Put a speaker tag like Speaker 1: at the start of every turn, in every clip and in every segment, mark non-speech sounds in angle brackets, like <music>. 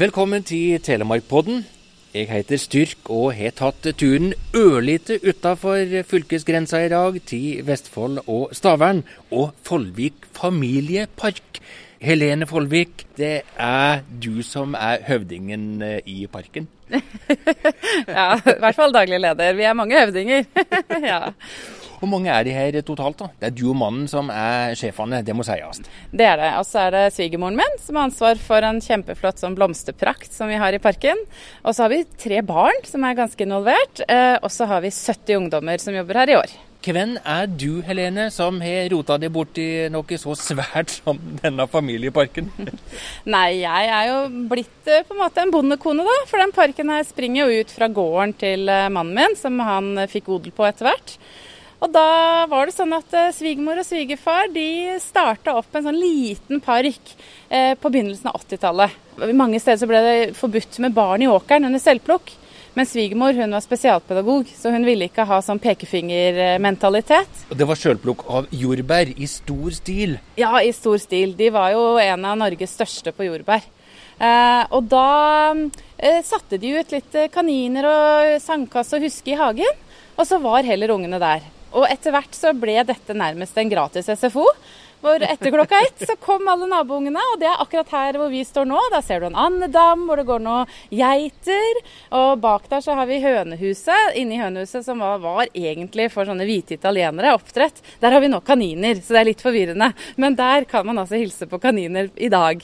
Speaker 1: Velkommen til Telemarkpodden. Jeg heter Styrk og har tatt turen ørlite utafor fylkesgrensa i dag, til Vestfold og Stavern og Follvik familiepark. Helene Follvik, det er du som er høvdingen eh, i parken? <laughs>
Speaker 2: ja, i hvert fall daglig leder. Vi er mange høvdinger. <laughs> ja.
Speaker 1: Hvor mange er de her totalt? da? Det er du og mannen som er sjefene, det må sies.
Speaker 2: Det er det. Og så er det svigermoren min som har ansvar for en kjempeflott sånn blomsterprakt som vi har i parken. Og så har vi tre barn som er ganske involvert. Eh, og så har vi 70 ungdommer som jobber her i år.
Speaker 1: Hvem er du, Helene, som har rota deg bort i noe så svært som denne familieparken? <laughs>
Speaker 2: Nei, jeg er jo blitt eh, på en måte en bondekone, da. For den parken her springer jo ut fra gården til eh, mannen min, som han fikk odel på etter hvert. Og da var det sånn at eh, svigermor og svigerfar de starta opp en sånn liten park eh, på begynnelsen av 80-tallet. Mange steder så ble det forbudt med barn i åkeren under selvplukk. Men svigermor hun var spesialpedagog, så hun ville ikke ha sånn pekefingermentalitet.
Speaker 1: Og Det var sjølplukk av jordbær i stor stil?
Speaker 2: Ja, i stor stil. De var jo en av Norges største på jordbær. Eh, og da eh, satte de ut litt kaniner og sandkasse og huske i hagen, og så var heller ungene der. Og etter hvert så ble dette nærmest en gratis SFO. Hvor etter klokka ett så kom alle naboungene, og det er akkurat her hvor vi står nå. Da ser du en andedam hvor det går noen geiter. Og bak der så har vi hønehuset. Inni hønehuset som var, var egentlig for sånne hvite italienere, oppdrett. Der har vi nå kaniner, så det er litt forvirrende. Men der kan man altså hilse på kaniner i dag.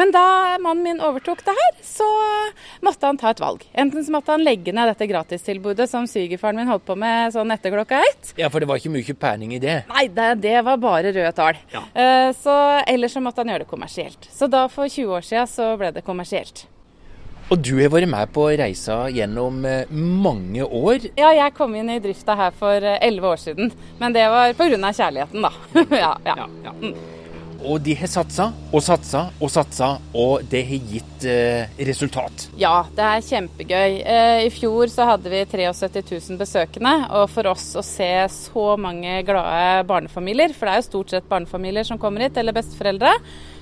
Speaker 2: Men da mannen min overtok det her, så måtte han ta et valg. Enten så måtte han legge ned dette gratistilbudet som svigerfaren min holdt på med sånn etter klokka ett.
Speaker 1: Ja, for det var ikke mye perning i det?
Speaker 2: Nei, det, det var bare røde tall. Ja. Uh, så, eller så måtte han gjøre det kommersielt. Så da for 20 år siden så ble det kommersielt.
Speaker 1: Og du har vært med på reisa gjennom eh, mange år?
Speaker 2: Ja, jeg kom inn i drifta her for eh, elleve år siden. Men det var pga. kjærligheten, da. <laughs> ja, ja. ja, ja.
Speaker 1: Og de har satsa og satsa og satsa, og det har gitt eh, resultat.
Speaker 2: Ja, det er kjempegøy. Eh, I fjor så hadde vi 73 000 besøkende. Og for oss å se så mange glade barnefamilier, for det er jo stort sett barnefamilier som kommer hit, eller besteforeldre.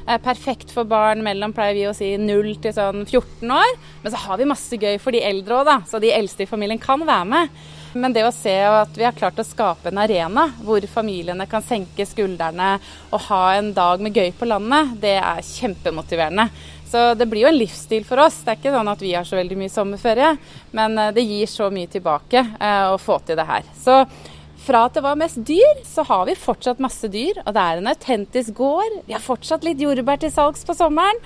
Speaker 2: er perfekt for barn mellom pleier vi å si 0 til sånn 14 år. Men så har vi masse gøy for de eldre òg, da. Så de eldste i familien kan være med. Men det å se at vi har klart å skape en arena hvor familiene kan senke skuldrene og ha en dag med gøy på landet, det er kjempemotiverende. Så det blir jo en livsstil for oss. Det er ikke sånn at vi har så veldig mye sommerferie, men eh, det gir så mye tilbake eh, å få til det her. Så fra at det var mest dyr, så har vi fortsatt masse dyr. Og det er en autentisk gård. Vi har fortsatt litt jordbær til salgs på sommeren.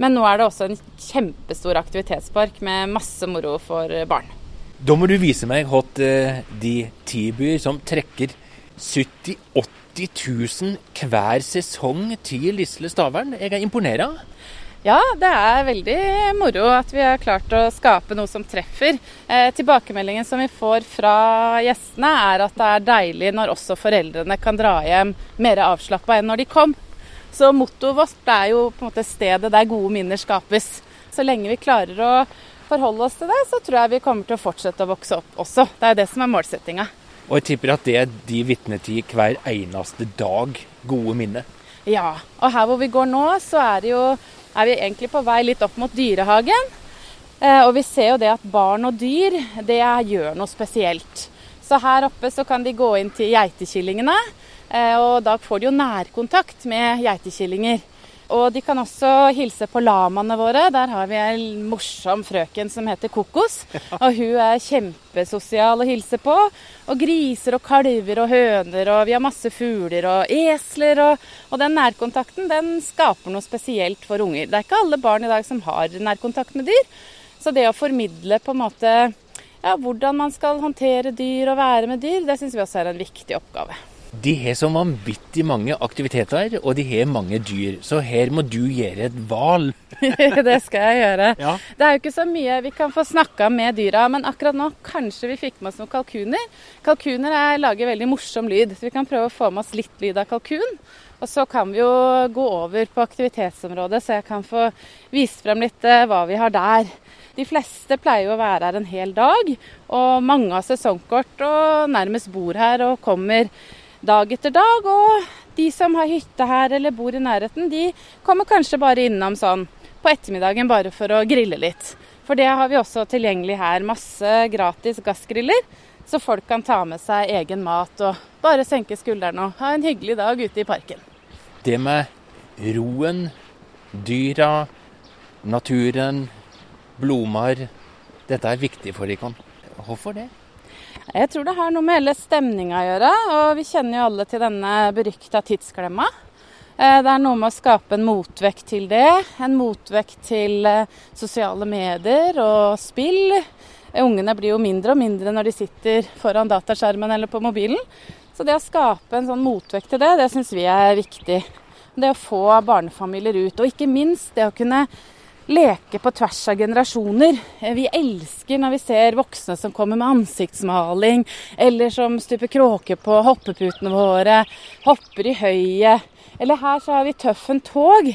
Speaker 2: Men nå er det også en kjempestor aktivitetspark med masse moro for barn.
Speaker 1: Da må du vise meg hva eh, de tilbyr som trekker 70 000-80 000 hver sesong til Lisle Stavern. Jeg er imponert.
Speaker 2: Ja, det er veldig moro at vi har klart å skape noe som treffer. Eh, tilbakemeldingen som vi får fra gjestene, er at det er deilig når også foreldrene kan dra hjem mer avslappa enn når de kom. Så mottoet vårt er jo på en måte stedet der gode minner skapes. Så lenge vi klarer å forholde oss til det, så tror jeg vi kommer til å fortsette å vokse opp også. Det er det som er målsettinga.
Speaker 1: Og jeg tipper at det er de vitner til hver eneste dag gode minner.
Speaker 2: Ja, og her hvor vi går nå, så er, jo, er vi egentlig på vei litt opp mot dyrehagen. Eh, og vi ser jo det at barn og dyr, det gjør noe spesielt. Så her oppe så kan de gå inn til geitekillingene, eh, og da får de jo nærkontakt med geitekillinger. Og de kan også hilse på lamaene våre. Der har vi en morsom frøken som heter Kokos. Og hun er kjempesosial å hilse på. Og griser og kalver og høner, og vi har masse fugler og esler. Og, og den nærkontakten den skaper noe spesielt for unger. Det er ikke alle barn i dag som har nærkontakt med dyr. Så det å formidle på en måte ja, hvordan man skal håndtere dyr og være med dyr, det syns vi også er en viktig oppgave.
Speaker 1: De har så vanvittig mange aktiviteter, og de har mange dyr. Så her må du gjøre et valg. <laughs>
Speaker 2: det skal jeg gjøre. Ja. Det er jo ikke så mye vi kan få snakka med dyra, men akkurat nå kanskje vi fikk med oss noen kalkuner. Kalkuner er, lager veldig morsom lyd, så vi kan prøve å få med oss litt lyd av kalkun. Og så kan vi jo gå over på aktivitetsområdet, så jeg kan få vise frem litt eh, hva vi har der. De fleste pleier jo å være her en hel dag, og mange har sesongkort og nærmest bor her og kommer dag etter dag. Og de som har hytte her eller bor i nærheten, de kommer kanskje bare innom sånn på ettermiddagen bare for å grille litt. For det har vi også tilgjengelig her. Masse gratis gassgriller. Så folk kan ta med seg egen mat og bare senke skuldrene og ha en hyggelig dag ute i parken.
Speaker 1: Det med roen, dyra, naturen, blomster. Dette er viktig for dere. Hvorfor det?
Speaker 2: Jeg tror det har noe med hele stemninga å gjøre. Og vi kjenner jo alle til denne berykta tidsklemma. Eh, det er noe med å skape en motvekt til det. En motvekt til eh, sosiale medier og spill. Ungene blir jo mindre og mindre når de sitter foran dataskjermen eller på mobilen. Så det å skape en sånn motvekt til det, det syns vi er viktig. Det å få barnefamilier ut. Og ikke minst det å kunne leke på tvers av generasjoner. Eh, vi elsker når vi ser voksne som kommer med ansiktsmaling, eller som stuper kråke på hoppeputene våre, hopper i høyet. Eller her så har vi Tøffen tog.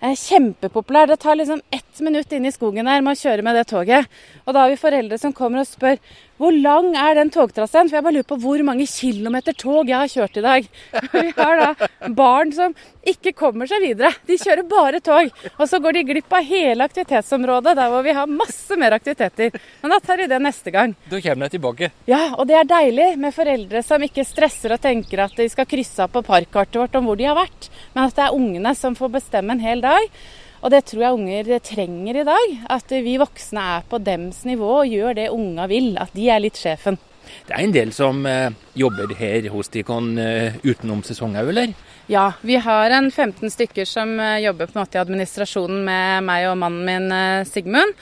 Speaker 2: Eh, kjempepopulær. Det tar liksom ett minutt inn i skogen her med å kjøre med det toget. Og da har vi foreldre som kommer og spør hvor lang er den togtraseen? For jeg bare lurer på hvor mange kilometer tog jeg har kjørt i dag. <laughs> Vi har da barn som ikke kommer seg videre. De kjører bare tog. Og så går de glipp av hele aktivitetsområdet, der hvor vi har masse mer aktiviteter. Men da tar de det neste gang.
Speaker 1: Da kommer de tilbake.
Speaker 2: Ja, og det er deilig med foreldre som ikke stresser og tenker at de skal krysse av på parkkartet vårt om hvor de har vært, men at det er ungene som får bestemme en hel dag. Og det tror jeg unger trenger i dag. At vi voksne er på dems nivå og gjør det unga vil. At de er litt sjefen.
Speaker 1: Det er en del som eh, jobber her hos Dikon eh, utenom sesong òg, eller?
Speaker 2: Ja, vi har en 15 stykker som eh, jobber på en måte i administrasjonen med meg og mannen min eh, Sigmund.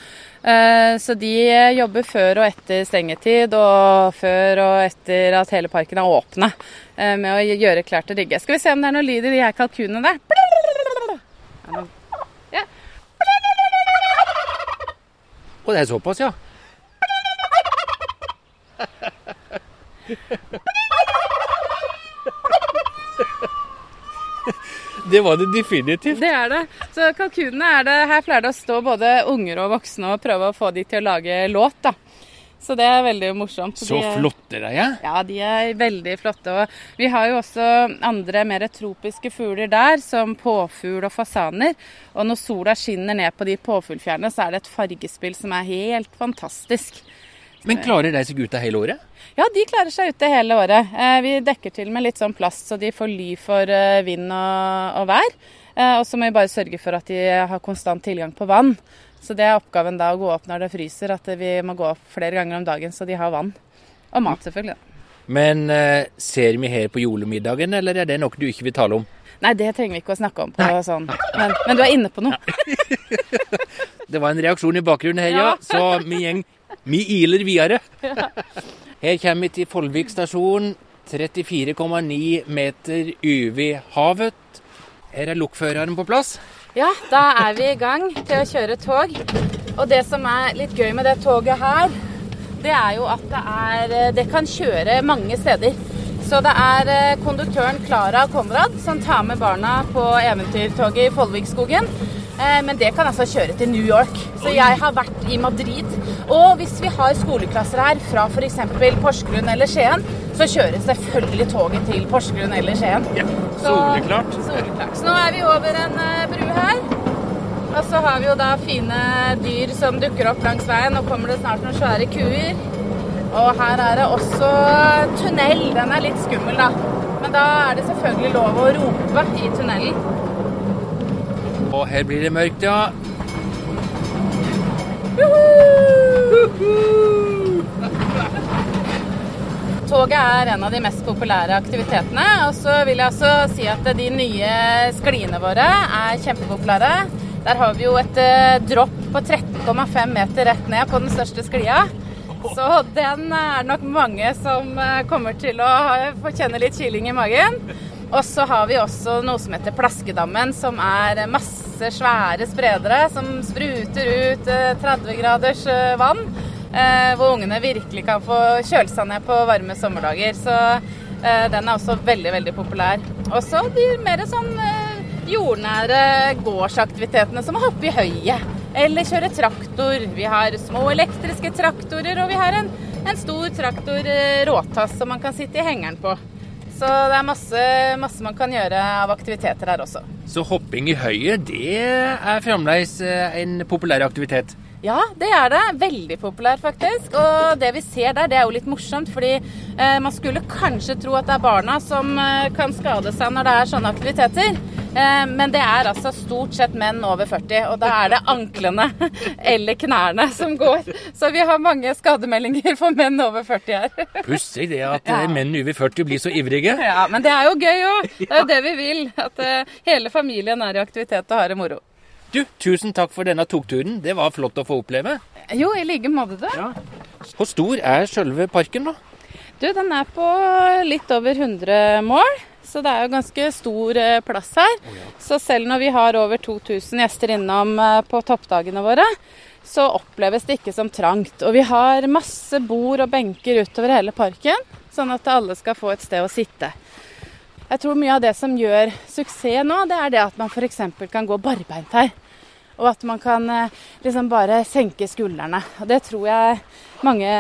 Speaker 2: Eh, så de jobber før og etter stengetid, og før og etter at hele parken er åpne. eh, Med å gjøre klart til rigge. Skal vi se om det er noe lyd i de her kalkunene der. Ja.
Speaker 1: Og det er såpass, ja. Det var det definitivt.
Speaker 2: Det er det. Så kalkunene er det Her pleier det å stå både unger og voksne og prøve å få de til å lage låt, da. Så det er veldig morsomt.
Speaker 1: Så
Speaker 2: de,
Speaker 1: flotte de er.
Speaker 2: Ja, de er veldig flotte. Og vi har jo også andre mer tropiske fugler der, som påfugl og fasaner. Og når sola skinner ned på de påfuglfjærene, så er det et fargespill som er helt fantastisk.
Speaker 1: Men klarer de seg ute hele året?
Speaker 2: Ja, de klarer seg ute hele året. Eh, vi dekker til med litt sånn plast, så de får ly for eh, vind og, og vær. Eh, og så må vi bare sørge for at de har konstant tilgang på vann. Så det er oppgaven da å gå opp når det fryser, at vi må gå opp flere ganger om dagen så de har vann. Og mat, selvfølgelig. da.
Speaker 1: Men eh, ser vi her på julemiddagen, eller er det noe du ikke vil tale om?
Speaker 2: Nei, det trenger vi ikke å snakke om på sånn. Men, men du er inne på noe. <laughs>
Speaker 1: Det var en reaksjon i bakgrunnen her, ja.
Speaker 2: Ja.
Speaker 1: Så vi gjeng Vi iler videre. <laughs> Her kommer vi til Follvik stasjon. 34,9 meter over havet. Her er lokføreren på plass.
Speaker 2: Ja, da er vi i gang til å kjøre tog. Og det som er litt gøy med det toget her, det er jo at det er Det kan kjøre mange steder. Så det er eh, konduktøren Klara Konrad som tar med barna på eventyrtoget i Follvikskogen. Eh, Men det kan altså kjøre til New York. Så jeg har vært i Madrid. Og hvis vi har skoleklasser her fra f.eks. Porsgrunn eller Skien, så kjører selvfølgelig toget til Porsgrunn eller Skien. Ja,
Speaker 1: soleklart.
Speaker 2: soleklart. Så nå er vi over en her. Og så har vi jo da fine dyr som dukker opp langs veien. Nå kommer det snart noen svære kuer. Og her er det også tunnel. Den er litt skummel, da. Men da er det selvfølgelig lov å rope i tunnelen.
Speaker 1: Og her blir det mørkt, ja.
Speaker 2: Toget er en av de mest populære aktivitetene. Og så vil jeg også si at de nye skliene våre er kjempepopulære. Der har vi jo et eh, dropp på 13,5 meter rett ned på den største sklia. Så den er det nok mange som eh, kommer til å få kjenne litt kiling i magen. Og så har vi også noe som heter Plaskedammen, som er masse svære spredere som spruter ut eh, 30 graders eh, vann. Eh, hvor ungene virkelig kan få kjøle seg ned på varme sommerdager. Så eh, den er også veldig, veldig populær. Og så de mer sånn eh, jordnære gårdsaktivitetene som å hoppe i høyet. Eller kjøre traktor. Vi har små elektriske traktorer, og vi har en, en stor traktor råtass som man kan sitte i hengeren på. Så det er masse, masse man kan gjøre av aktiviteter her også.
Speaker 1: Så hopping i høyet, det er fremdeles en populær aktivitet?
Speaker 2: Ja, det er det. Veldig populær, faktisk. Og det vi ser der, det er jo litt morsomt. Fordi eh, man skulle kanskje tro at det er barna som eh, kan skade seg når det er sånne aktiviteter. Eh, men det er altså stort sett menn over 40, og da er det anklene <laughs> eller knærne som går. Så vi har mange skademeldinger for menn over 40 her. <laughs>
Speaker 1: Pussig det at ja. menn over 40 blir så ivrige.
Speaker 2: Ja, men det er jo gøy òg. Det er jo det vi vil. At hele familien er i aktivitet og har det moro.
Speaker 1: Du, tusen takk for denne togturen. Det var flott å få oppleve.
Speaker 2: Jo, i like måte, du.
Speaker 1: Ja. Hvor stor er selve parken, da?
Speaker 2: Du, den er på litt over 100 mål. Så det er jo ganske stor eh, plass her. Oh, ja. Så selv når vi har over 2000 gjester innom eh, på toppdagene våre, så oppleves det ikke som trangt. Og vi har masse bord og benker utover hele parken, sånn at alle skal få et sted å sitte. Jeg tror mye av det som gjør suksess nå, det er det at man f.eks. kan gå barbeint her. Og at man kan eh, liksom bare senke skuldrene. Og det tror jeg mange,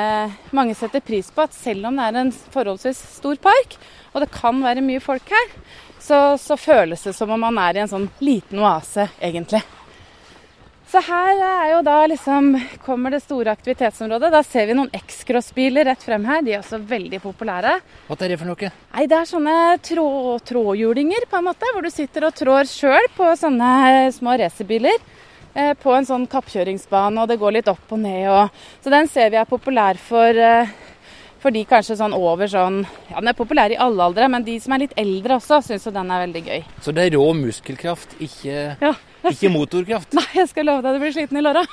Speaker 2: mange, setter pris på. At selv om det er en forholdsvis stor park, og det kan være mye folk her, så, så føles det som om man er i en sånn liten oase, egentlig. Så her er jo da liksom kommer det store aktivitetsområdet. Da ser vi noen X-cross-biler rett frem her. De er også veldig populære.
Speaker 1: Hva er det for noe?
Speaker 2: Nei, Det er sånne tråd, trådhjulinger, på en måte. Hvor du sitter og trår sjøl på sånne små racerbiler. Eh, på en sånn kappkjøringsbane, og det går litt opp og ned. Og, så den ser vi er populær for, eh, for de kanskje sånn over sånn Ja, den er populær i alle aldre, men de som er litt eldre også, syns jo den er veldig gøy.
Speaker 1: Så det er rå muskelkraft, ikke, ja. Ikke motorkraft?
Speaker 2: Nei, jeg skal love deg du blir sliten i låra.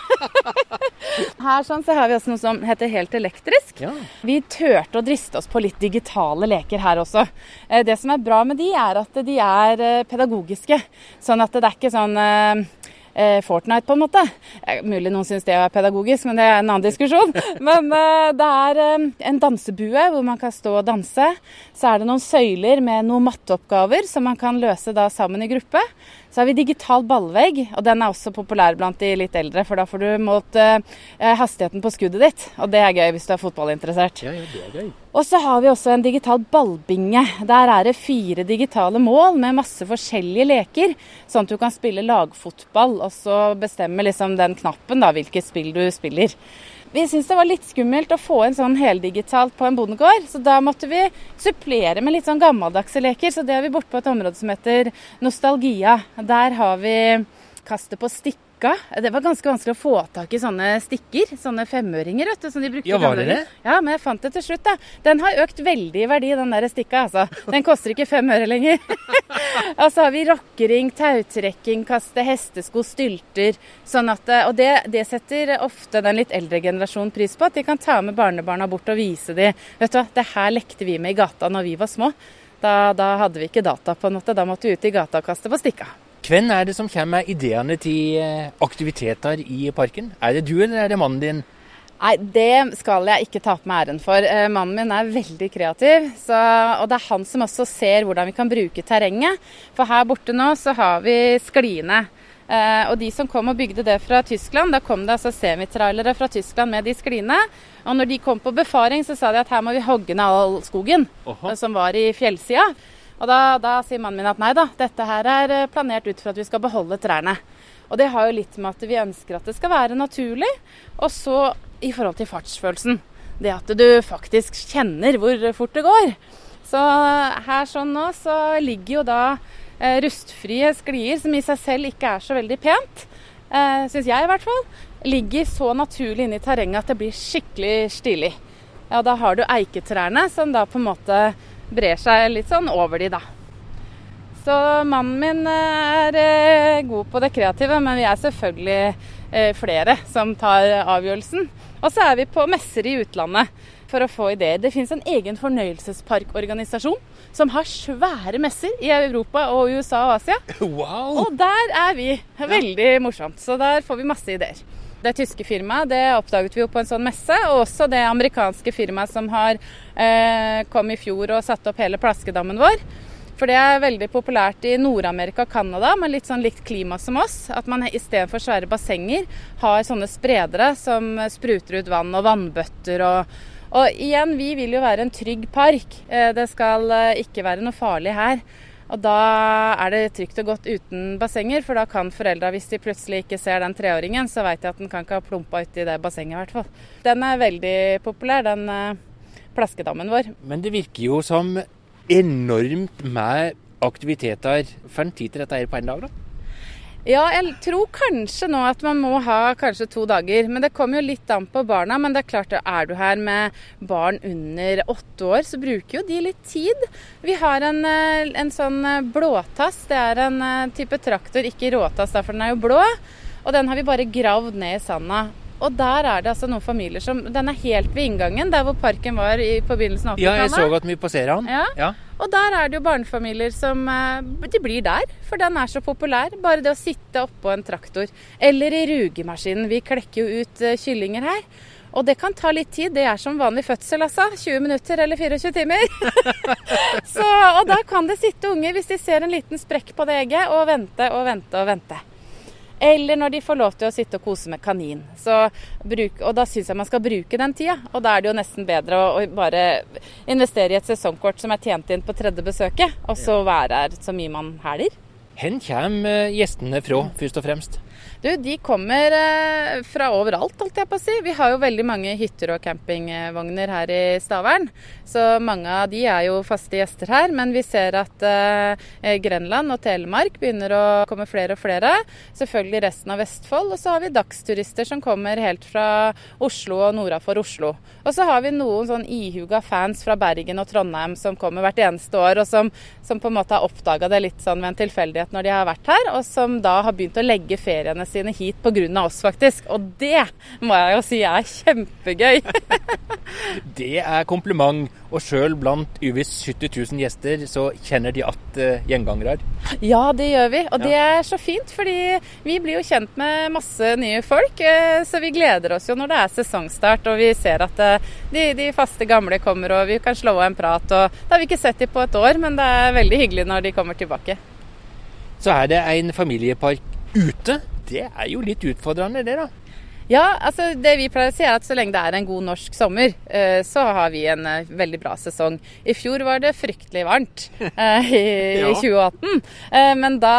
Speaker 2: <laughs> Her sånn så har vi også noe som heter helt elektrisk. Ja. Vi turte å driste oss på litt digitale leker her også. Eh, det som er bra med de, er at de er pedagogiske. Sånn at det er ikke sånn eh, Fortnite, på en måte. Eh, mulig noen syns det er pedagogisk, men det er en annen diskusjon. <laughs> Men eh, det er eh, en dansebue hvor man kan stå og danse. Så er det noen søyler med noen matteoppgaver som man kan løse da sammen i gruppe. Så har vi digital ballvegg, og den er også populær blant de litt eldre. For da får du målt uh, hastigheten på skuddet ditt, og det er gøy hvis du er fotballinteressert.
Speaker 1: Ja, ja, det er gøy.
Speaker 2: Og så har vi også en digital ballbinge. Der er det fire digitale mål med masse forskjellige leker. Sånn at du kan spille lagfotball, og så bestemme liksom den knappen da, hvilket spill du spiller. Vi syntes det var litt skummelt å få inn sånn heldigitalt på en bondegård, så da måtte vi supplere med litt sånn gammeldagse leker. Så det er vi borte på et område som heter Nostalgia. Der har vi Kastet på stikk stikka. Det var ganske vanskelig å få tak i sånne stikker. Sånne femøringer vet du, som de brukte.
Speaker 1: Ja, var det det?
Speaker 2: Ja, men jeg fant det til slutt. da. Den har økt veldig i verdi, den der stikka. altså. Den koster ikke fem øre lenger. <laughs> og så har vi rockering, tautrekking, kaste hestesko, stylter. sånn at, Og det, det, setter ofte den litt eldre generasjonen pris på. At de kan ta med barnebarna bort og vise dem. Vet du hva, det her lekte vi med i gata når vi var små. Da, da hadde vi ikke data, på en måte. Da måtte vi ut i gata og kaste på stikka.
Speaker 1: Hvem er det som kommer med ideene til eh, aktiviteter i parken? Er det du, eller er det mannen din?
Speaker 2: Nei, det skal jeg ikke ta på meg æren for. Eh, mannen min er veldig kreativ. Så, og det er han som også ser hvordan vi kan bruke terrenget. For her borte nå så har vi skliene. Eh, og de som kom og bygde det fra Tyskland, da kom det altså semitrailere fra Tyskland med de skliene. Og når de kom på befaring, så sa de at her må vi hogge ned all skogen Aha. som var i fjellsida. Og da, da sier mannen min at nei da, dette her er eh, planert ut for at vi skal beholde trærne. Og det har jo litt med at vi ønsker at det skal være naturlig. Og så i forhold til fartsfølelsen. Det at du faktisk kjenner hvor fort det går. Så her sånn nå så ligger jo da eh, rustfrie sklier, som i seg selv ikke er så veldig pent, eh, syns jeg i hvert fall, ligger så naturlig inne i terrenget at det blir skikkelig stilig. Ja, da har du eiketrærne som da på en måte brer seg litt sånn over de, da. Så mannen min eh, er eh, god på det kreative, men vi er selvfølgelig eh, flere som tar avgjørelsen. Og så er vi på messer i utlandet for å få ideer. Det fins en egen fornøyelsesparkorganisasjon som har svære messer i Europa og USA og Asia. <laughs>
Speaker 1: Wow.
Speaker 2: Og der er vi. Veldig morsomt. Så der får vi masse ideer. Det tyske firmaet det oppdaget vi jo på en sånn messe, og også det amerikanske firmaet som har eh, kom i fjor og satte opp hele plaskedammen vår. For det er veldig populært i Nord-Amerika og Canada, med litt sånn likt klima som oss. At man istedenfor svære bassenger har sånne spredere som spruter ut vann og vannbøtter og, Og igjen, vi vil jo være en trygg park. Eh, det skal eh, ikke være noe farlig her. Og da er det trygt og godt uten bassenger, for da kan foreldra, hvis de plutselig ikke ser den treåringen, så veit de at den kan ikke ha plumpa uti det bassenget, i hvert fall. Den er veldig populær, den plaskedammen vår.
Speaker 1: Men det virker jo som enormt med aktiviteter. En tid til dette er på en dag, da?
Speaker 2: Ja, jeg tror kanskje nå at man må ha kanskje to dager. Men det kommer jo litt an på barna. Men det er klart, er du her med barn under åtte år, så bruker jo de litt tid. Vi har en, eh, en sånn eh, blåtass. Det er en eh, type traktor, ikke råtass, for den er jo blå. Og den har vi bare gravd ned i sanda. Og der er det altså noen familier som Den er helt ved inngangen, der hvor parken var i, på begynnelsen av
Speaker 1: 80-tallet. Ja, jeg så at vi passerer den.
Speaker 2: Ja. ja. Og der er det jo barnefamilier som eh, De blir der, for den er så populær. Bare det å sitte oppå en traktor. Eller i rugemaskinen. Vi klekker jo ut uh, kyllinger her. Og det kan ta litt tid. Det er som vanlig fødsel, altså. 20 minutter eller 24 timer. <laughs> så, og da kan det sitte unger, hvis de ser en liten sprekk på det egget, og vente og vente og vente. Eller når de får lov til å sitte og kose med kanin. Bruk, og da syns jeg man skal bruke den tida. Og da er det jo nesten bedre å, å, bare investere i et sesongkort som er tjent inn på tredje besøket, og så være her så mye man hæler.
Speaker 1: Hvor kommer eh, gjestene fra, først og fremst?
Speaker 2: Du, De kommer eh, fra overalt, holdt jeg på å si. Vi har jo veldig mange hytter og campingvogner her i Stavern. Så mange av de er jo faste gjester her. Men vi ser at eh, Grenland og Telemark begynner å komme flere og flere. Selvfølgelig resten av Vestfold. Og så har vi dagsturister som kommer helt fra Oslo og nordafor Oslo. Og så har vi noen sånn ihuga fans fra Bergen og Trondheim som kommer hvert eneste år, og som, som på en måte har oppdaga det litt sånn ved en tilfeldighet når de har vært her, og som da har begynt å legge feriene sine hit pga. oss, faktisk. Og det må jeg jo si er kjempegøy. <laughs>
Speaker 1: det er kompliment. Og sjøl blant over 70 000 gjester, så kjenner de at uh, gjengangere.
Speaker 2: Ja, det gjør vi. Og ja. det er så fint, fordi vi blir jo kjent med masse nye folk. Uh, så vi gleder oss jo når det er sesongstart og vi ser at uh, de, de, faste gamle kommer og vi kan slå av en prat. Og da har vi ikke sett dem på et år, men det er veldig hyggelig når de kommer tilbake.
Speaker 1: Så er det en familiepark ute det er jo litt utfordrende, det da.
Speaker 2: Ja, altså det vi pleier å si er at så lenge det er en god norsk sommer, eh, så har vi en eh, veldig bra sesong. I fjor var det fryktelig varmt eh, i, 2018. Men da,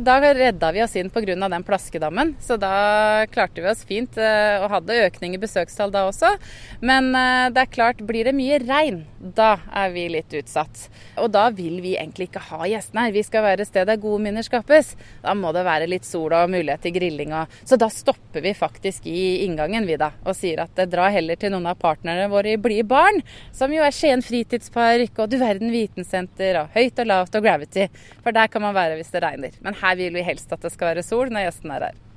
Speaker 2: da redda vi oss inn pga. den plaskedammen. Så da klarte vi oss fint og hadde økning i besøkstall da også. Men det er klart, blir det mye regn, da er vi litt utsatt. Og da vil vi egentlig ikke ha gjestene her. Vi skal være et sted der gode minner skapes. Da må det være litt sol og mulighet til grilling. Så da stopper vi faktisk faktisk i inngangen, vi da, og sier at dra heller til noen av partnerne våre i Blide barn, som jo er Skien fritidspark og Du verden vitensenter og Høyt og lavt og Gravity. For der kan man være hvis det regner. Men her vil vi helst at det skal være sol når gjestene er her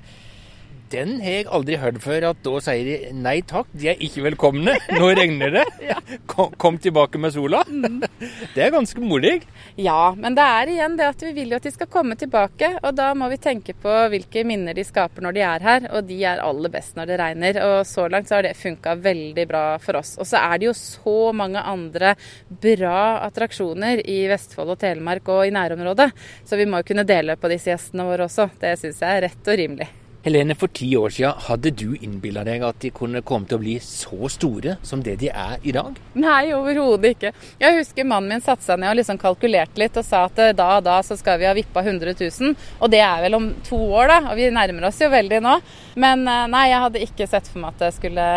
Speaker 1: den har jeg aldri hørt før. At da sier de nei takk, de er ikke velkomne. Nå regner det. <laughs> Kom, kom tilbake med sola. Mm. <laughs> Det er ganske modig.
Speaker 2: Ja, men det er igjen det at vi vil jo at de skal komme tilbake. Og da må vi tenke på hvilke minner de skaper når de er her. Og de er aller best når det regner. Og så langt så har det funka veldig bra for oss. Og så er det jo så mange andre bra attraksjoner i Vestfold og Telemark og i nærområdet. Så vi må jo kunne dele på disse gjestene våre også. Det syns jeg er rett og rimelig.
Speaker 1: Helene, for ti år siden, hadde du innbilla deg at de kunne komme til å bli så store som det de er i dag?
Speaker 2: Nei, overhodet ikke. Jeg husker mannen min satte seg ned og liksom kalkulerte litt og sa at eh, da og da så skal vi ha vippa 100 000. Og det er vel om to år, da. Og vi nærmer oss jo veldig nå. Men eh, nei, jeg hadde ikke sett for meg at det skulle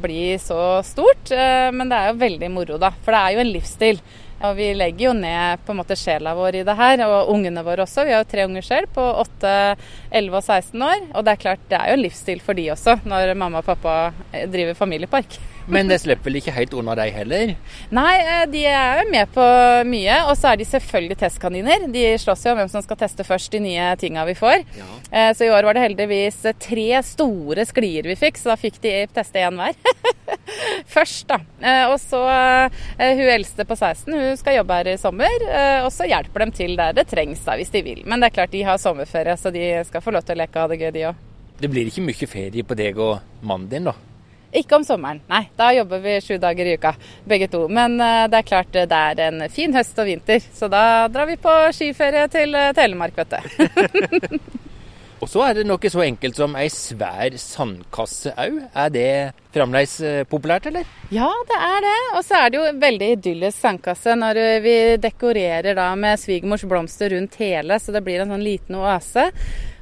Speaker 2: bli så stort. Eh, men det er jo veldig moro, da. For det er jo en livsstil. Og vi legger jo ned på en måte sjela vår i det her, og ungene våre også. Vi har jo tre unger selv på 8, 11 og 16 år. Og det er klart, det er jo en livsstil for de også, når mamma og pappa driver familiepark.
Speaker 1: Men det slipper vel ikke helt unna deg heller?
Speaker 2: Nei, eh, de er jo med på mye. Og så er de selvfølgelig testkaniner. De slåss jo om hvem som skal teste først de nye tinga vi får. Ja. Eh, så i år var det heldigvis tre store sklier vi fikk, så da fikk de teste én hver. <laughs> først, da. Eh, og så hun eldste på 16, hun skal jobbe her i sommer. Og så hjelper dem til der det trengs, da, hvis de vil. Men det er klart de har sommerferie, så de skal få lov til å leke og ha det gøy, de òg.
Speaker 1: Det blir ikke mye ferie på deg og mannen din, da?
Speaker 2: Ikke om sommeren, nei. Da jobber vi sju dager i uka, begge to. Men uh, det er klart det er en fin høst og vinter, så da drar vi på skiferie til uh, Telemark, vet du. <laughs>
Speaker 1: Og så er det noe så enkelt som ei svær sandkasse òg. Er det fremdeles eh, populært, eller?
Speaker 2: Ja, det er det. Og så er det jo veldig idyllisk sandkasse når vi dekorerer da med svigermors blomster rundt hele, så det blir en sånn liten oase.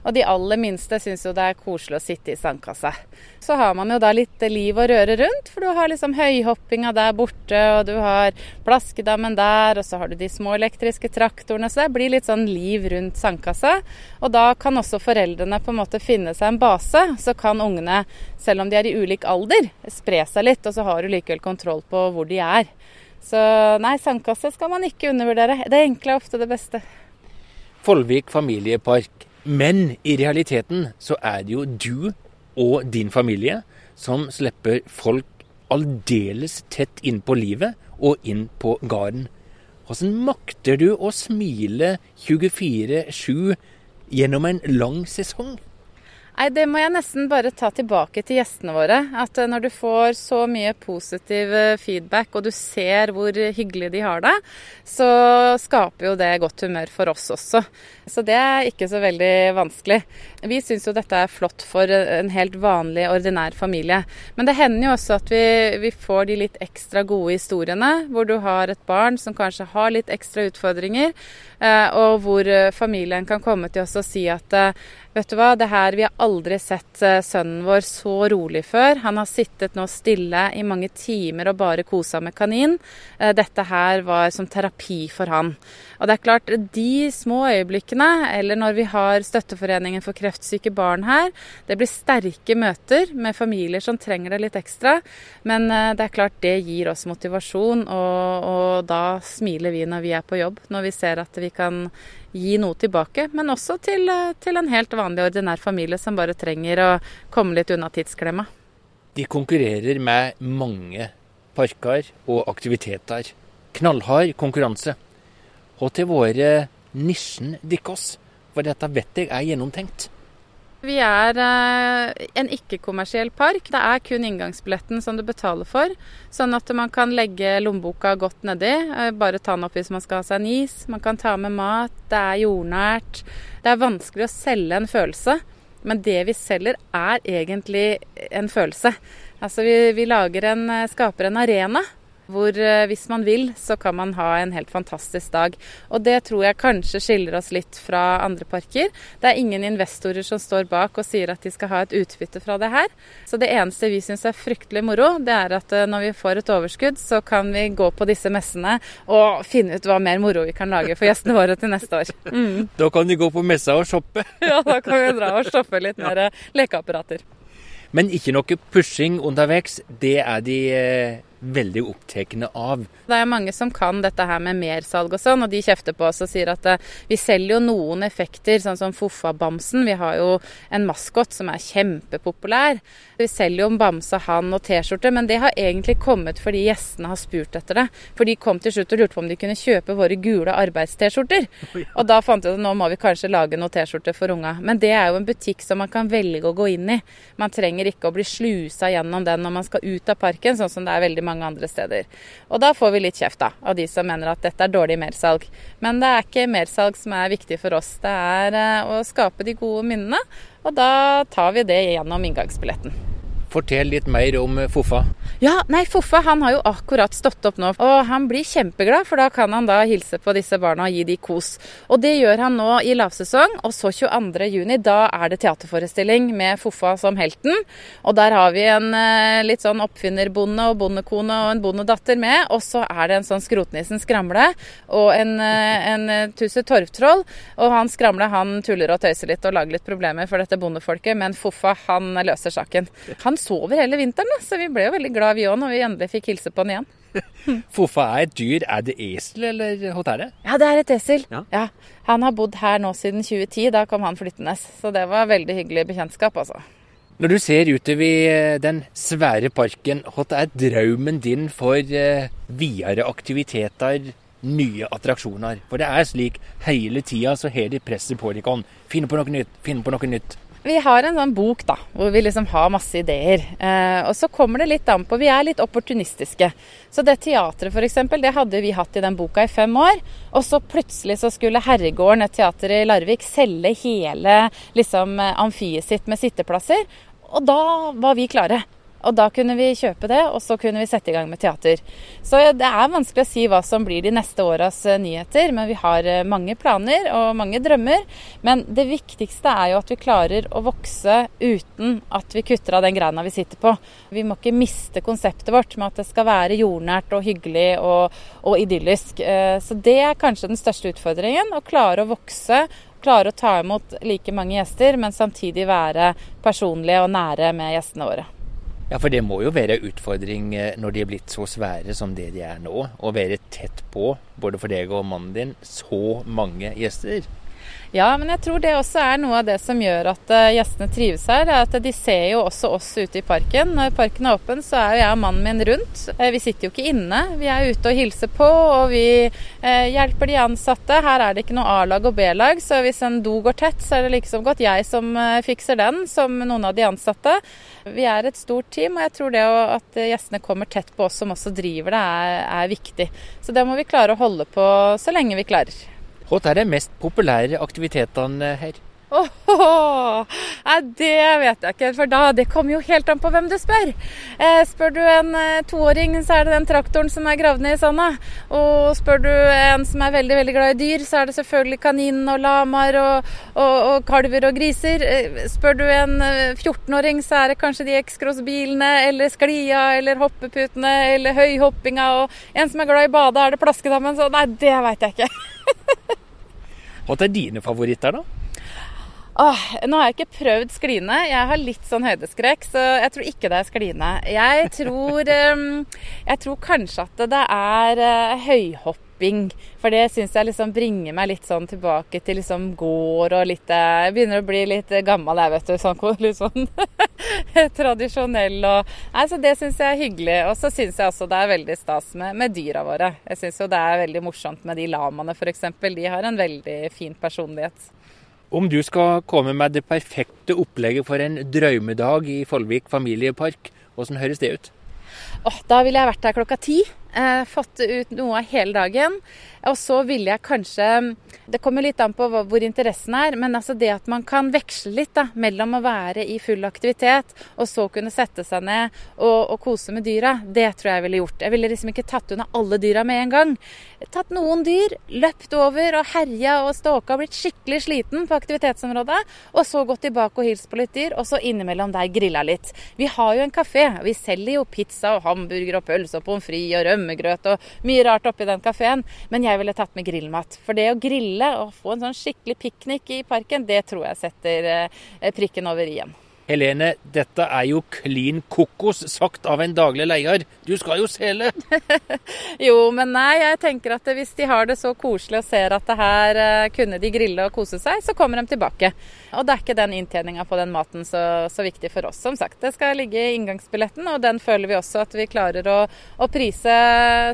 Speaker 2: Og de aller minste syns jo det er koselig å sitte i sandkassa. Så har man jo da litt liv og røre rundt, for du har liksom høyhoppinga der borte, og du har plaskedammen der, og så har du de små elektriske traktorene. Så det blir litt sånn liv rundt sandkassa. Og da kan også foreldrene på en måte finne seg en base. Så kan ungene, selv om de er i ulik alder, spre seg litt, og så har du likevel kontroll på hvor de er. Så nei, sandkasse skal man ikke undervurdere. Det enkle er ofte det beste.
Speaker 1: Follvik familiepark men i realiteten så er det jo du og din familie som slipper folk aldeles tett inn på livet og inn på gården. Hvordan makter du å smile 24-7 gjennom en lang sesong?
Speaker 2: Nei, Det må jeg nesten bare ta tilbake til gjestene våre. At eh, når du får så mye positiv eh, feedback, og du ser hvor hyggelig de har det, så skaper jo det godt humør for oss også. Så det er ikke så veldig vanskelig. Vi syns jo dette er flott for en helt vanlig, ordinær familie. Men det hender jo også at vi, vi får de litt ekstra gode historiene, hvor du har et barn som kanskje har litt ekstra utfordringer, og hvor familien kan komme til oss og si at Vet du hva, det her Vi har aldri sett eh, sønnen vår så rolig før. Han har sittet nå stille i mange timer og bare kosa med kanin. Eh, dette her var som terapi for han. Og det er klart, de små øyeblikkene, eller når vi har Støtteforeningen for kreftsyke barn her, det blir sterke møter med familier som trenger det litt ekstra. Men eh, det er klart det gir oss motivasjon, og, og da smiler vi når vi er på jobb. Når vi ser at vi kan gi noe tilbake, men også til, eh, til en helt vanlig, ordinær familie som bare trenger å komme litt unna tidsklemma.
Speaker 1: De konkurrerer med mange parker og aktiviteter. Knallhard konkurranse og til våre nisjen deres. For dette vet jeg er gjennomtenkt.
Speaker 2: Vi er eh, en ikke-kommersiell park. Det er kun inngangsbilletten som du betaler for. Sånn at man kan legge lommeboka godt nedi. Eh, bare ta den opp hvis man skal ha seg en is. Man kan ta med mat. Det er jordnært. Det er vanskelig å selge en følelse. Men det vi selger er egentlig en følelse. Altså vi, vi en, eh, skaper en arena hvor eh, hvis man vil, så kan man ha en helt fantastisk dag. Og det tror jeg kanskje skiller oss litt fra andre parker. Det er ingen investorer som står bak og sier at de skal ha et utbytte fra det her. Så det eneste vi syns er fryktelig moro, det er at eh, når vi får et overskudd, så kan vi gå på disse messene og finne ut hva mer moro vi kan lage for gjestene våre til neste år. <laughs>
Speaker 1: Mm. Da kan de gå på messa og shoppe? <laughs>
Speaker 2: ja, da kan vi dra og shoppe litt mer eh, lekeapparater.
Speaker 1: Men ikke noe pushing underveis. Det er de veldig opptatt av.
Speaker 2: Det er mange som kan dette her med mersalg og sånn, og de kjefter på oss og sier at uh, vi selger jo noen effekter, sånn som Foffa-bamsen. Vi har jo en maskot som er kjempepopulær. Vi selger jo en bamse, han og T-skjorte, men det har egentlig kommet fordi gjestene har spurt etter det. For de kom til slutt og lurte på om de kunne kjøpe våre gule arbeids-T-skjorter. Og da fant vi ut at nå må vi kanskje lage noen T-skjorter for unga. Men det er jo en butikk som man kan velge å gå inn i. Man trenger ikke å bli slusa gjennom den når man skal ut av parken, sånn som det er veldig mange mange andre steder. Og da får vi litt kjeft da, av de som mener at dette er dårlig mersalg. Men det er ikke mersalg som er viktig for oss, det er eh, å skape de gode minnene. Og da tar vi det gjennom inngangsbilletten.
Speaker 1: Fortell litt mer om Foffa.
Speaker 2: Ja, nei, Foffa han har jo akkurat stått opp nå, og han blir kjempeglad, for da kan han da hilse på disse barna og gi de kos. Og det gjør han nå i lavsesong, og så 22.6, da er det teaterforestilling med Foffa som helten. Og der har vi en eh, litt sånn oppfinnerbonde og bondekone og en bondedatter med, og så er det en sånn Skrotnissen Skramle og en, eh, en Tusse Torvtroll. Og han Skramle han tuller og tøyser litt og lager litt problemer for dette bondefolket, men Foffa han løser saken. Han sover hele vinteren, så vi ble jo veldig glad vi òg når vi endelig fikk hilse på han igjen. <laughs>
Speaker 1: Foffa er et dyr. Er det esel, eller hva er det?
Speaker 2: Ja, det er et esel. Ja. ja. Han har bodd her nå siden 2010. Da kom han flyttende. Så det var veldig hyggelig bekjentskap, altså.
Speaker 1: Når du ser utover eh, den svære parken, hva er drømmen din for uh, videre aktiviteter, nye attraksjoner? For det er slik hele tida så har de presset på dere. Finne på noe nytt, finne på noe nytt.
Speaker 2: Vi har en sånn bok da, hvor vi liksom har masse ideer. Eh, og så kommer det litt an på Vi er litt opportunistiske. Så det teatret f.eks., det hadde vi hatt i den boka i fem år. Og så plutselig så skulle Herregården, et teater i Larvik, selge hele liksom, amfiet sitt med sitteplasser. Og da var vi klare. Og da kunne vi kjøpe det, og så kunne vi sette i gang med teater. Så det er vanskelig å si hva som blir de neste åras eh, nyheter, men vi har eh, mange planer og mange drømmer. Men det viktigste er jo at vi klarer å vokse uten at vi kutter av den greina vi sitter på. Vi må ikke miste konseptet vårt med at det skal være jordnært og hyggelig og, og idyllisk. Eh, så det er kanskje den største utfordringen. Å klare å vokse klare å ta imot like mange gjester, men samtidig være personlige og nære med gjestene våre.
Speaker 1: Ja, for det må jo være en utfordring eh, når de er blitt så svære som det de er nå. Å være tett på, både for deg og mannen din, så mange gjester.
Speaker 2: Ja, men jeg tror det også er noe av det som gjør at uh, gjestene trives her. er at De ser jo også oss ute i parken. Når parken er åpen, så er jo jeg og mannen min rundt. Uh, vi sitter jo ikke inne. Vi er ute og hilser på, og vi uh, hjelper de ansatte. Her er det ikke noe A-lag og B-lag, så hvis en do går tett, så er det liksom godt jeg som fikser den, som noen av de ansatte. Vi er et stort team, og jeg tror det at gjestene kommer tett på oss som også driver det, er, er viktig. Så det må vi klare å holde på så lenge vi klarer.
Speaker 1: Hva er de mest populære aktivitetene her?
Speaker 2: Oh, oh, oh. Nei, det vet jeg ikke, for da, det kommer jo helt an på hvem du spør. Eh, spør du en eh, toåring, så er det den traktoren som er gravd ned i sanda. Og spør du en som er veldig veldig glad i dyr, så er det selvfølgelig kaninen og lamaer og, og, og, kalver og griser. Eh, spør du en 14-åring, eh, så er det kanskje de X-Cross-bilene eller sklia eller hoppeputene eller høyhoppinga. Og en som er glad i bade, er det plaskedammen. Så nei, det veit jeg ikke. <laughs>
Speaker 1: Hva er dine favoritter, da?
Speaker 2: Åh, nå har jeg ikke prøvd skline. Jeg har litt sånn høydeskrekk, så jeg tror ikke det er skline. Jeg tror, um, <laughs> jeg tror kanskje at det er uh, høyhopping. For det syns jeg liksom bringer meg litt sånn tilbake til liksom gård og litt uh, Jeg begynner å bli litt gammel, jeg, vet du. Sånn, <laughs> litt sånn tradisjonell og Nei, så det syns jeg er hyggelig. Og så syns jeg også det er veldig stas med, med dyra våre. Jeg syns jo det er veldig morsomt med de lamaene, f.eks. De har en veldig fin personlighet.
Speaker 1: Om du skal komme med det perfekte opplegget for en drømmedag i Follvik familiepark, hvordan høres det ut?
Speaker 2: Oh, da ville jeg vært der klokka ti. Eh, fått ut noe av hele dagen. Og så ville jeg kanskje Det kommer litt an på hvor interessen er, men altså det at man kan veksle litt da, mellom å være i full aktivitet og så kunne sette seg ned og, og kose med dyra, det tror jeg ville gjort. Jeg ville liksom ikke tatt unna alle dyra med en gang. Tatt noen dyr, løpt over og herja og og blitt skikkelig sliten på aktivitetsområdet, og så gått tilbake og hilst på litt dyr, og så innimellom der grilla litt. Vi har jo en kafé, vi selger jo pizza og hamburger og pølse og pommes frites og rømmegrøt og mye rart oppi den kafeen. Men jeg ville tatt med grillmat. For det å grille og få en sånn skikkelig piknik i parken, det tror jeg setter eh, prikken over i-en.
Speaker 1: Helene, dette er jo klin kokos sagt av en daglig leder. Du skal jo sele! <laughs>
Speaker 2: jo, men nei, jeg tenker at hvis de har det så koselig og ser at det her uh, kunne de grille og kose seg, så kommer de tilbake. Og da er ikke den inntjeninga på den maten så, så, viktig for oss, som sagt. Det skal ligge i inngangsbilletten, og den føler vi også at vi klarer å, å prise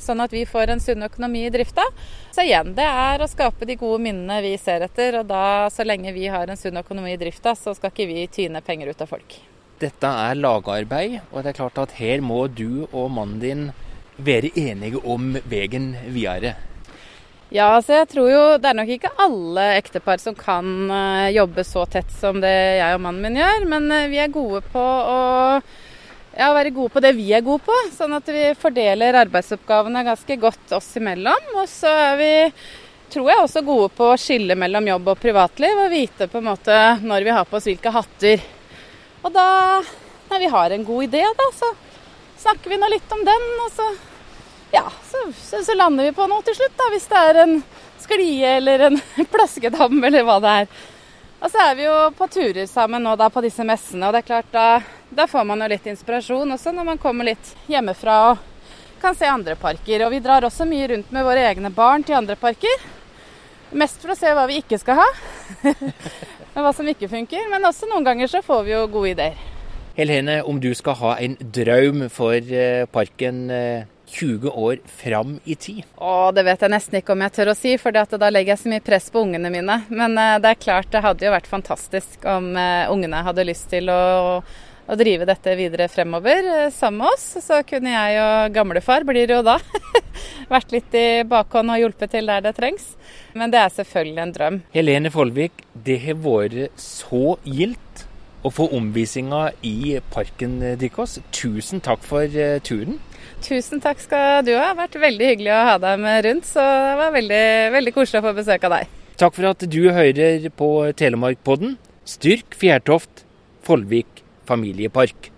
Speaker 2: sånn at vi får en sunn økonomi i drifta. Så igjen, det er å skape de gode minnene vi ser etter, og da, så lenge vi har en sunn økonomi i drifta, så skal ikke vi tyne penger ut av folk.
Speaker 1: Dette er lagarbeid, og det er klart at her må du og mannen din være enige om veien videre.
Speaker 2: Ja, altså jeg tror jo det er nok ikke alle ektepar som kan uh, jobbe så tett som det jeg og mannen min gjør, men uh, vi er gode på å ja, være gode på det vi er gode på, sånn at vi fordeler arbeidsoppgavene ganske godt oss imellom. Og så er vi tror jeg også gode på å skille mellom jobb og privatliv og vite på en måte når vi har på oss hvilke hatter og da, når vi har en god idé, da, så snakker vi nå litt om den. Og så, ja, så, så, så, lander vi på noe til slutt, da, hvis det er en sklie eller en <laughs> plaskedam eller hva det er. Og så er vi jo på turer sammen nå da på disse messene, og det er klart da, da får man jo litt inspirasjon også når man kommer litt hjemmefra og kan se andre parker. Og vi drar også mye rundt med våre egne barn til andre parker. Mest for å se hva vi ikke skal ha. <laughs> og hva som ikke funker. Men også noen ganger så får vi jo gode ideer.
Speaker 1: Helene, om du skal ha en drøm for eh, parken, eh, 20 år fram i tid?
Speaker 2: Å, det vet jeg nesten ikke om jeg tør å si, for da legger jeg så mye press på ungene mine. Men uh, det er klart det hadde jo vært fantastisk om uh, ungene hadde lyst til å, å drive dette videre fremover uh, sammen med oss. Så kunne jeg og gamlefar, blir det jo da, <laughs> vært litt i bakhånd og hjulpet til der det trengs. Men det er selvfølgelig en drøm.
Speaker 1: Helene Folvik, det har vært så gildt å få omvisinga i parken deres. Tusen takk for turen.
Speaker 2: Tusen takk skal du ha. Det har vært veldig hyggelig å ha deg med rundt, så det var veldig, veldig koselig å få besøk av deg.
Speaker 1: Takk for at du hører på Telemarkpodden. Styrk Fjærtoft, Follvik familiepark.